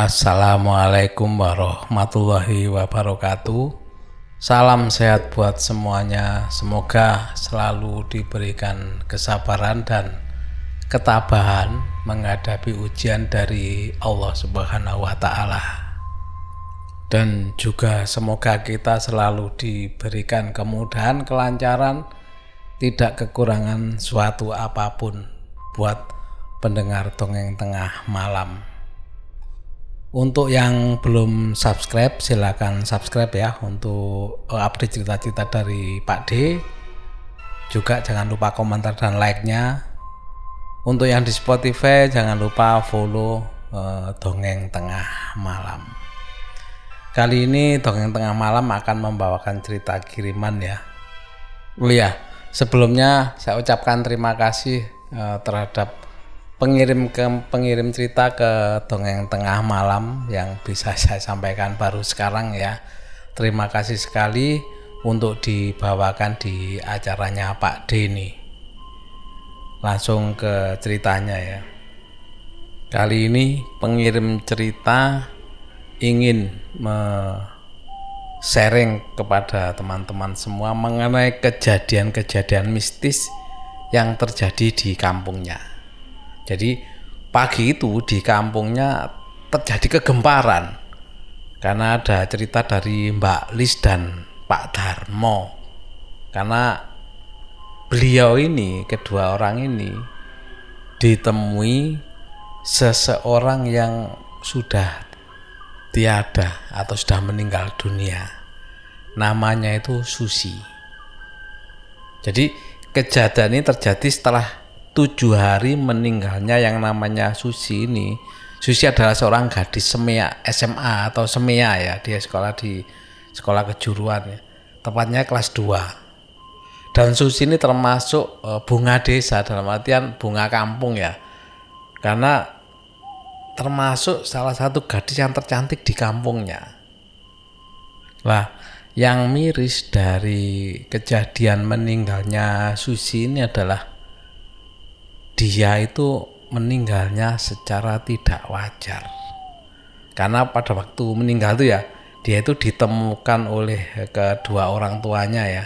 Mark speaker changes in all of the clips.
Speaker 1: Assalamualaikum warahmatullahi wabarakatuh. Salam sehat buat semuanya. Semoga selalu diberikan kesabaran dan ketabahan menghadapi ujian dari Allah Subhanahu wa taala. Dan juga semoga kita selalu diberikan kemudahan, kelancaran, tidak kekurangan suatu apa pun buat pendengar dongeng tengah malam. Untuk yang belum subscribe, silakan subscribe ya untuk eh, update cerita-cerita dari Pak D. Juga jangan lupa komentar dan like-nya. Untuk yang di Spotify, jangan lupa follow uh, Dongeng Tengah Malam. Kali ini Dongeng Tengah Malam akan membawakan cerita kiriman ya. Oh ya, sebelumnya saya ucapkan terima kasih uh, terhadap pengirim ke pengirim cerita ke dongeng tengah malam yang bisa saya sampaikan baru sekarang ya. Terima kasih sekali untuk dibawakan di acaranya Pak Deni. Langsung ke ceritanya ya. Kali ini pengirim cerita ingin sharing kepada teman-teman semua mengenai kejadian-kejadian mistis yang terjadi di kampungnya. Jadi pagi itu di kampungnya terjadi kegemparan karena ada cerita dari Mbak Lis dan Pak Darmo. Karena beliau ini, kedua orang ini ditemui seseorang yang sudah tiada atau sudah meninggal dunia. Namanya itu Susi. Jadi kejadian ini terjadi setelah tujuh hari meninggalnya yang namanya Susi ini. Susi adalah seorang gadis semia SMA atau semia ya. Dia sekolah di sekolah kejuruan ya. Tepatnya kelas 2 dan Susi ini termasuk uh, bunga desa dalam artian bunga kampung ya. Karena termasuk salah satu gadis yang tercantik di kampungnya. Lah yang miris dari kejadian meninggalnya Susi ini adalah dia itu meninggalnya secara tidak wajar. Karena pada waktu meninggal itu ya, dia itu ditemukan oleh kedua orang tuanya ya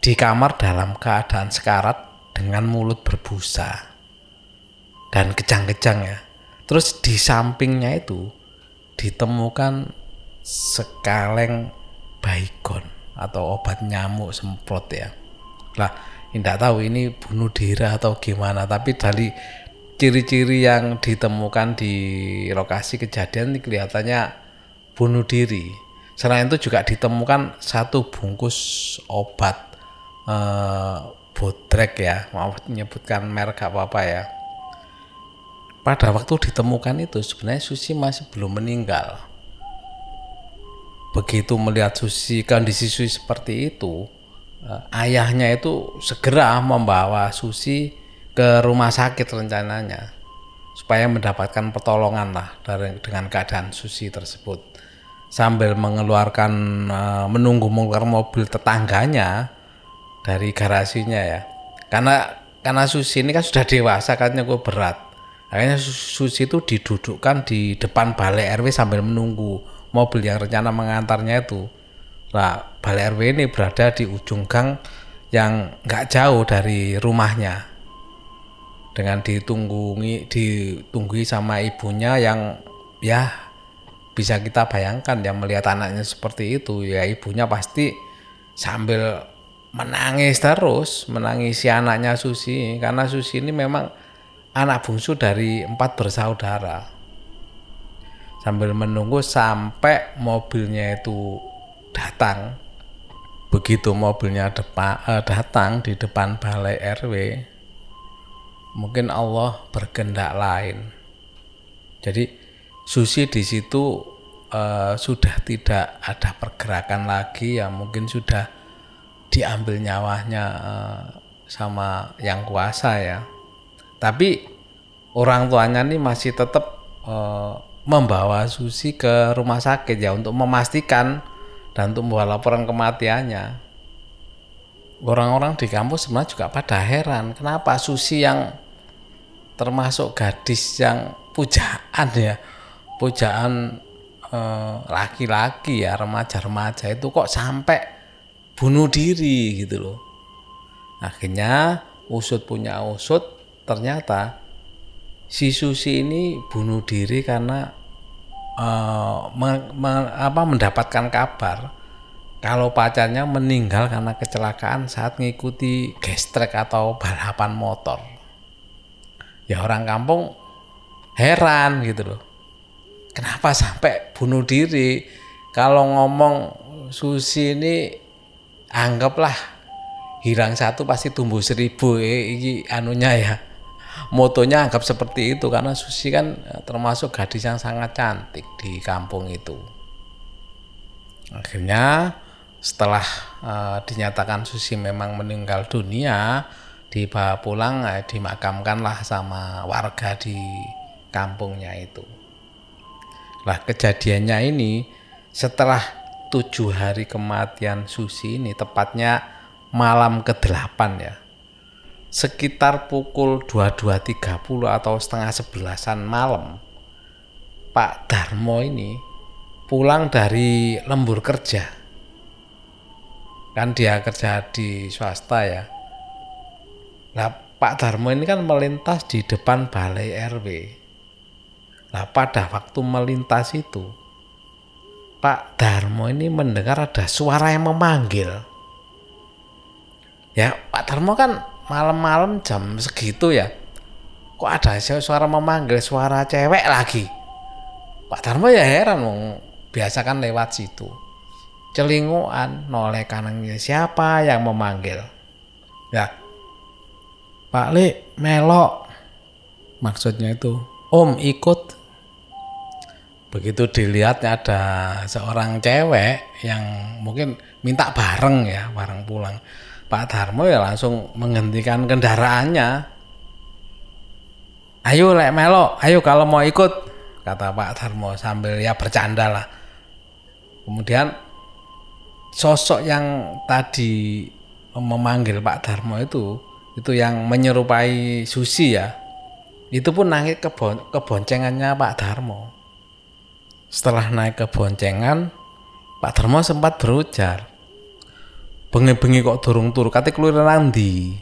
Speaker 1: di kamar dalam keadaan sekarat dengan mulut berbusa dan kejang-kejang ya. Terus di sampingnya itu ditemukan sekaleng baygon atau obat nyamuk semprot ya. Lah, tidak tahu ini bunuh diri atau gimana tapi dari ciri-ciri yang ditemukan di lokasi kejadian kelihatannya bunuh diri. Selain itu juga ditemukan satu bungkus obat eh, bodrek ya mau menyebutkan merek apa apa ya. Pada waktu ditemukan itu sebenarnya Susi masih belum meninggal. Begitu melihat Susi kondisi Susi seperti itu ayahnya itu segera membawa Susi ke rumah sakit rencananya supaya mendapatkan pertolongan lah dari dengan keadaan Susi tersebut. Sambil mengeluarkan uh, menunggu mengeluarkan mobil tetangganya dari garasinya ya. Karena karena Susi ini kan sudah dewasa katanya gue berat. Akhirnya Susi itu didudukkan di depan balai RW sambil menunggu mobil yang rencana mengantarnya itu. Nah, Balai RW ini berada di ujung gang yang nggak jauh dari rumahnya. Dengan ditunggungi, ditunggui sama ibunya yang ya bisa kita bayangkan yang melihat anaknya seperti itu. Ya ibunya pasti sambil menangis terus menangisi anaknya Susi. Karena Susi ini memang anak bungsu dari empat bersaudara. Sambil menunggu sampai mobilnya itu datang begitu mobilnya depan uh, datang di depan balai RW mungkin Allah berkehendak lain. Jadi Susi di situ uh, sudah tidak ada pergerakan lagi ya mungkin sudah diambil nyawanya uh, sama yang kuasa ya. Tapi orang tuanya ini masih tetap uh, membawa Susi ke rumah sakit ya untuk memastikan dan untuk membuat laporan kematiannya orang-orang di kampus sebenarnya juga pada heran kenapa Susi yang termasuk gadis yang pujaan ya pujaan eh, laki-laki ya remaja-remaja itu kok sampai bunuh diri gitu loh. Akhirnya usut punya usut ternyata si Susi ini bunuh diri karena uh, me, me, apa, mendapatkan kabar kalau pacarnya meninggal karena kecelakaan saat mengikuti gestrek atau balapan motor. Ya orang kampung heran gitu loh. Kenapa sampai bunuh diri? Kalau ngomong Susi ini anggaplah hilang satu pasti tumbuh seribu eh, ini anunya ya motonya anggap seperti itu karena Susi kan termasuk gadis yang sangat cantik di kampung itu. Akhirnya setelah uh, dinyatakan Susi memang meninggal dunia dibawa pulang eh, dimakamkanlah sama warga di kampungnya itu. Lah kejadiannya ini setelah tujuh hari kematian Susi ini tepatnya malam ke-8 ya sekitar pukul 22.30 atau setengah sebelasan malam Pak Darmo ini pulang dari lembur kerja. Kan dia kerja di swasta ya. Nah Pak Darmo ini kan melintas di depan balai RW nah pada waktu melintas itu Pak Darmo ini mendengar ada suara yang memanggil. Ya Pak Darmo kan malam-malam jam segitu ya kok ada suara memanggil suara cewek lagi? Pak Darmo ya heran biasa kan lewat situ. Celinguan noleh kanannya siapa yang memanggil ya. Pak Li melok. Maksudnya itu Om ikut. Begitu dilihatnya ada seorang cewek yang mungkin minta bareng ya bareng pulang Pak Darmo ya langsung menghentikan kendaraannya. Ayo lek melok ayo kalau mau ikut kata Pak Darmo sambil ya bercanda lah. Kemudian sosok yang tadi memanggil Pak Darmo itu itu yang menyerupai Susi ya itu pun naik ke, bon, ke boncengannya Pak Darmo setelah naik ke boncengan Pak Darmo sempat berujar bengi-bengi kok durung turu kate keluar nanti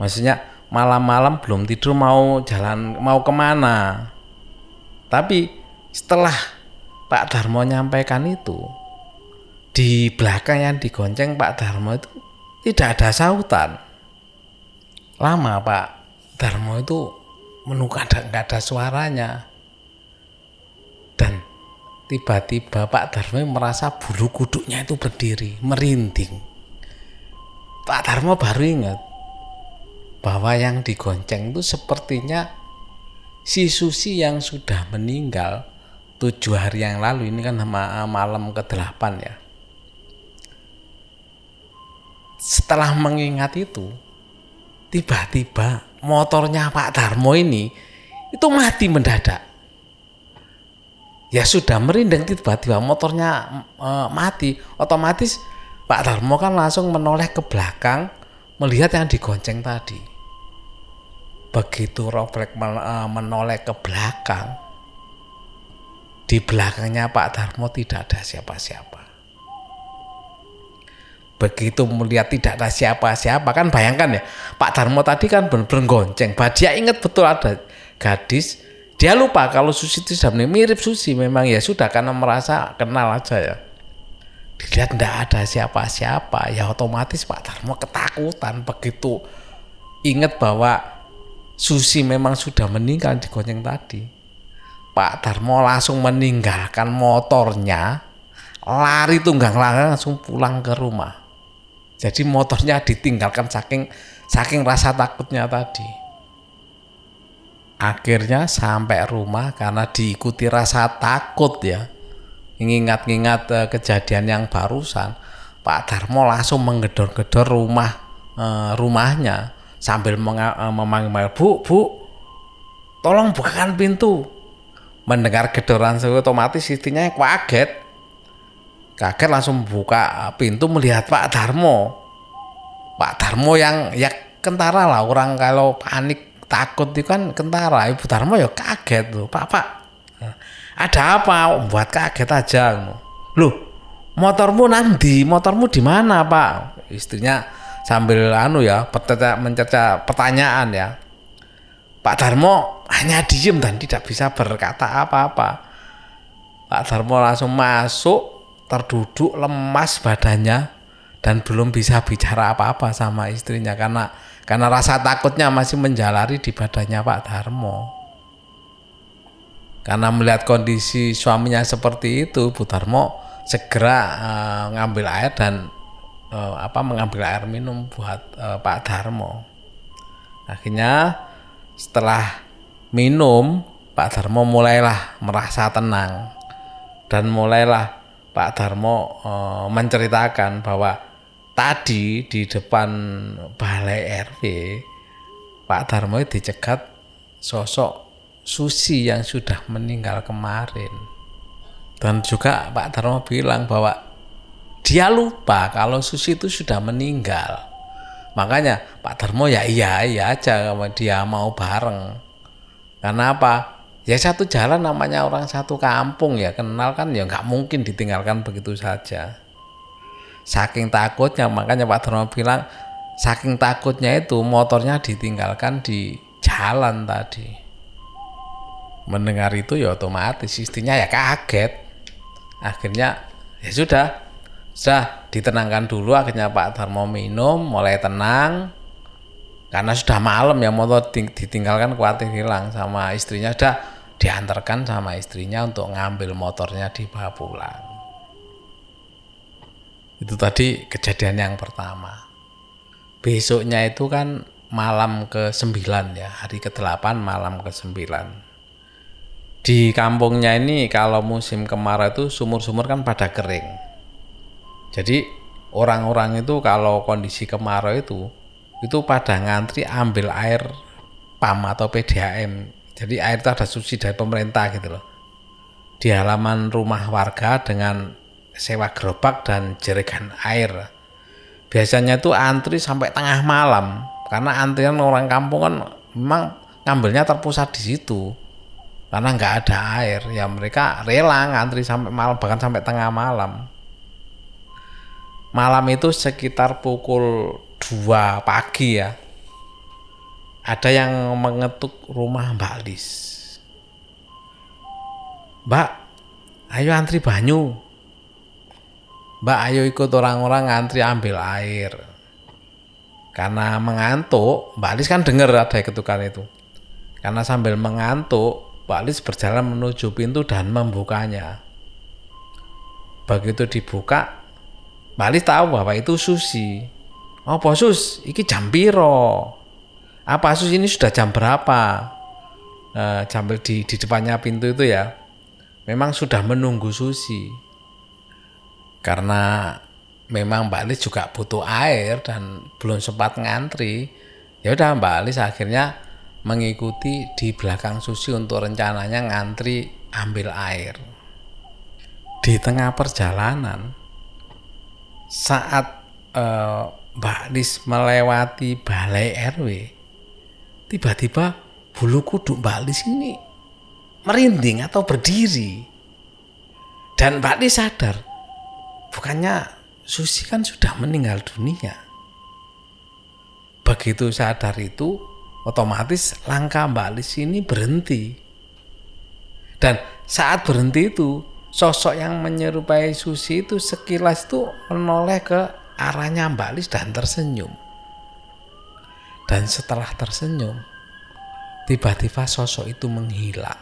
Speaker 1: maksudnya malam-malam belum tidur mau jalan mau ke mana tapi setelah Pak Darmo nyampaikan itu di belakang yang digonceng Pak Darmo itu tidak ada sautan. Lama Pak Darmo itu ada nggak ada suaranya. Dan tiba-tiba Pak Darmo merasa bulu kuduknya itu berdiri, merinding. Pak Darmo baru ingat bahwa yang digonceng itu sepertinya si Susi yang sudah meninggal tujuh hari yang lalu. Ini kan malam ke-8 ya. Setelah mengingat itu tiba-tiba motornya Pak Darmo ini itu mati mendadak. Ya sudah merinding tiba-tiba motornya e, mati. Otomatis Pak Darmo kan langsung menoleh ke belakang melihat yang digonceng tadi. Begitu refleks e, menoleh ke belakang di belakangnya Pak Darmo tidak ada siapa-siapa. Begitu melihat tidak ada siapa-siapa kan bayangkan ya Pak Darmo tadi kan benar-benar gonceng. Dia ingat betul ada gadis dia lupa kalau Susi itu mirip Susi memang ya sudah karena merasa kenal aja ya dilihat tidak ada siapa-siapa ya otomatis Pak Darmo ketakutan begitu ingat bahwa Susi memang sudah meninggal di gonceng tadi Pak Darmo langsung meninggalkan motornya lari tunggang langgang langsung pulang ke rumah jadi motornya ditinggalkan saking saking rasa takutnya tadi. Akhirnya sampai rumah karena diikuti rasa takut ya. Ingat-ingat uh, kejadian yang barusan, Pak Darmo langsung menggedor-gedor rumah uh, rumahnya sambil uh, memanggil Bu, Bu, tolong bukakan pintu. Mendengar gedoran otomatis istrinya kaget. Kaget langsung buka pintu melihat Pak Darmo. Pak Darmo yang ya kentara lah orang kalau panik takut itu kan kentara. Ibu Darmo ya kaget tuh Pak Pak ada apa? Buat kaget aja loh motormu nanti motormu di mana pak? Istrinya sambil anu ya mencerca pertanyaan ya. Pak Darmo hanya diem dan tidak bisa berkata apa-apa. Pak Darmo langsung masuk terduduk lemas badannya dan belum bisa bicara apa-apa sama istrinya karena karena rasa takutnya masih menjalari di badannya Pak Darmo karena melihat kondisi suaminya seperti itu, Bu Darmo segera uh, ngambil air dan uh, apa mengambil air minum buat uh, Pak Darmo. Akhirnya setelah minum, Pak Darmo mulailah merasa tenang dan mulailah Pak Darmo uh, menceritakan bahwa tadi di depan balai RW Pak Darmo dicegat sosok Susi yang sudah meninggal kemarin. Dan juga Pak Darmo bilang bahwa dia lupa kalau Susi itu sudah meninggal. Makanya Pak Darmo ya iya iya aja kalau dia mau bareng. Karena apa? Ya satu jalan namanya orang satu kampung ya kenal kan ya nggak mungkin ditinggalkan begitu saja. Saking takutnya makanya Pak Darmo bilang saking takutnya itu motornya ditinggalkan di jalan tadi mendengar itu ya otomatis istrinya ya kaget. Akhirnya ya sudah sudah ditenangkan dulu akhirnya Pak Darmo minum mulai tenang. Karena sudah malam ya motor ditinggalkan khawatir hilang sama istrinya sudah diantarkan sama istrinya untuk ngambil motornya dibawa pulang itu tadi kejadian yang pertama. Besoknya itu kan malam ke 9 ya hari ke-8 malam ke 9 di kampungnya ini kalau musim kemarau itu sumur-sumur kan pada kering. Jadi orang-orang itu kalau kondisi kemarau itu itu pada ngantri ambil air PAM atau PDAM. Jadi air itu ada subsidi dari pemerintah gitu loh. Di halaman rumah warga dengan sewa gerobak dan jerikan air. Biasanya itu antri sampai tengah malam karena antrian orang kampung kan memang ngambilnya terpusat di situ karena nggak ada air. Ya mereka rela ngantri sampai malam bahkan sampai tengah malam. Malam itu sekitar pukul 2 pagi ya. Ada yang mengetuk rumah Mbak Lis. Mbak ayo antri banyu. Mbak ayo ikut orang-orang ngantri ambil air. Karena mengantuk Mbak Lis kan dengar ada ketukan itu. Karena sambil mengantuk Pak Lis berjalan menuju pintu dan membukanya. Begitu dibuka, Pak Lis tahu bahwa itu Susi. Oh, Sus, iki jam piro? Apa Sus ini sudah jam berapa? Uh, jam di, di depannya pintu itu ya. Memang sudah menunggu Susi. Karena memang Mbak Lis juga butuh air dan belum sempat ngantri. Ya udah Mbak Lis akhirnya mengikuti di belakang Susi untuk rencananya ngantri ambil air. Di tengah perjalanan, saat eh, Mbak Lis melewati balai RW, tiba-tiba bulu kuduk Mbak Lis ini merinding atau berdiri. Dan Mbak Lis sadar, bukannya Susi kan sudah meninggal dunia. Begitu sadar itu, otomatis langkah Mbak Lis ini berhenti. Dan saat berhenti itu, sosok yang menyerupai Susi itu sekilas itu menoleh ke arahnya Mbak Lis dan tersenyum. Dan setelah tersenyum, tiba-tiba sosok itu menghilang.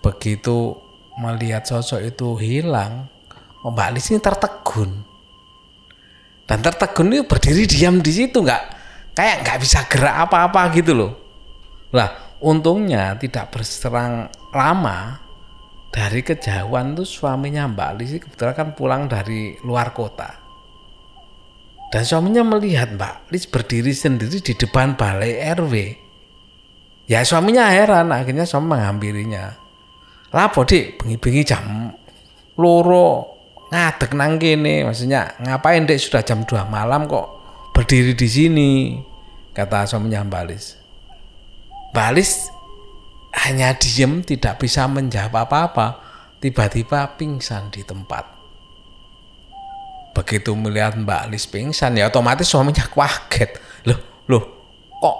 Speaker 1: Begitu melihat sosok itu hilang, Mbak Lis ini tertegun. Dan tertegun itu berdiri diam di situ nggak kayak nggak bisa gerak apa-apa gitu loh. Lah, untungnya tidak berserang lama dari kejauhan tuh suaminya Mbak Lisi kebetulan kan pulang dari luar kota. Dan suaminya melihat Mbak Lis berdiri sendiri di depan balai RW. Ya suaminya heran, akhirnya suami menghampirinya. Lapo dik, bengi-bengi jam loro ngadek nang kene, maksudnya ngapain dek sudah jam 2 malam kok berdiri di sini kata suaminya Mbak Alis Mbak Alis hanya diem tidak bisa menjawab apa-apa tiba-tiba pingsan di tempat begitu melihat Mbak Lis pingsan ya otomatis suaminya kaget loh loh kok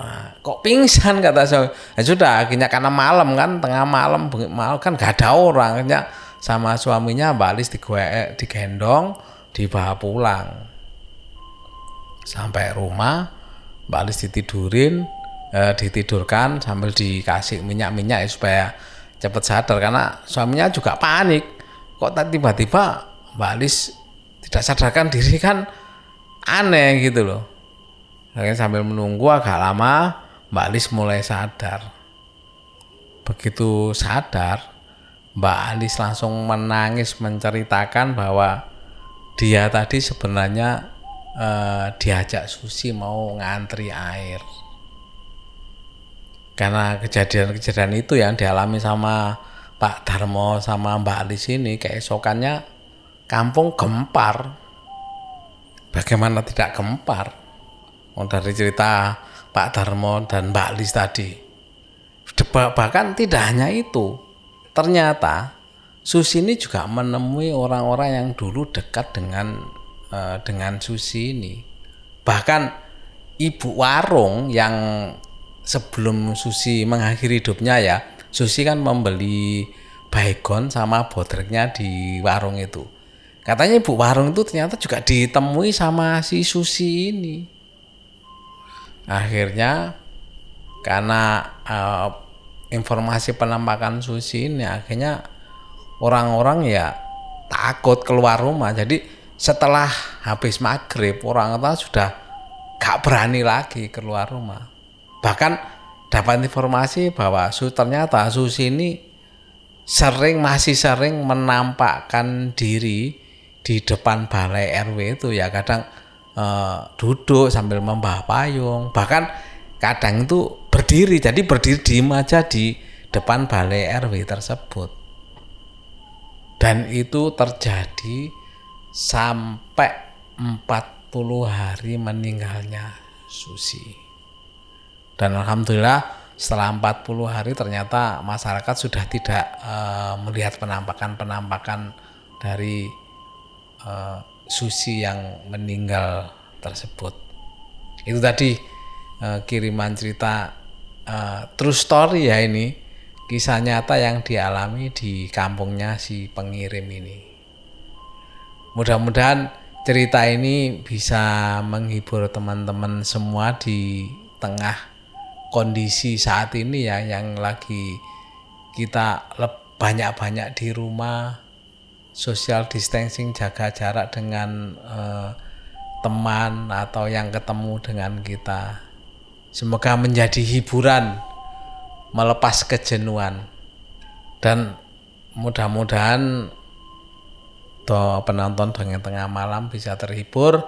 Speaker 1: Nah, kok pingsan kata saya. Ya sudah, akhirnya karena malam kan, tengah malam, malam kan gak ada orang. Akhirnya sama suaminya Mbak Alis digendong, dibawa pulang. Sampai rumah, Mbak Alis ditidurin, eh, ditidurkan sambil dikasih minyak-minyak ya, supaya cepat sadar karena suaminya juga panik. Kok tiba-tiba Mbak Alis tidak sadarkan diri kan aneh gitu loh. Akhirnya sambil menunggu agak lama, Mbak Alis mulai sadar. Begitu sadar, Mbak Alis langsung menangis menceritakan bahwa dia tadi sebenarnya eh, diajak Susi mau ngantri air. Karena kejadian-kejadian itu yang dialami sama Pak Darmo sama Mbak Alis ini keesokannya kampung gempar. Bagaimana tidak gempar? Oh, dari cerita Pak Darmo dan Mbak Lis tadi. Bahkan tidak hanya itu, ternyata Susi ini juga menemui orang-orang yang dulu dekat dengan uh, dengan Susi ini. Bahkan ibu warung yang sebelum Susi mengakhiri hidupnya ya, Susi kan membeli baygon sama bodreknya di warung itu. Katanya ibu warung itu ternyata juga ditemui sama si Susi ini akhirnya karena uh, informasi penampakan Susi ini akhirnya orang-orang ya takut keluar rumah jadi setelah habis maghrib orang tua sudah gak berani lagi keluar rumah. Bahkan dapat informasi bahwa su ternyata Susi ini sering masih sering menampakkan diri di depan balai RW itu ya. Kadang uh, duduk sambil membawa payung. Bahkan kadang itu berdiri jadi berdiri diem aja di depan balai RW tersebut. Dan itu terjadi sampai 40 hari meninggalnya Susi dan Alhamdulillah setelah 40 hari ternyata masyarakat sudah tidak uh, melihat penampakan-penampakan dari uh, Susi yang meninggal tersebut. Itu tadi uh, kiriman cerita uh, true story ya ini kisah nyata yang dialami di kampungnya si pengirim ini. Mudah-mudahan cerita ini bisa menghibur teman-teman semua di tengah kondisi saat ini ya yang lagi kita banyak-banyak di rumah. Social distancing jaga jarak dengan uh, teman atau yang ketemu dengan kita. Semoga menjadi hiburan melepas kejenuhan. Dan mudah-mudahan penonton dengan tengah malam bisa terhibur.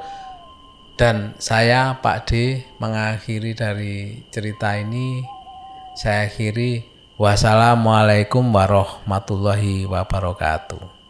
Speaker 1: Dan saya Pak D mengakhiri dari cerita ini. Saya akhiri. Wassalamualaikum warahmatullahi wabarakatuh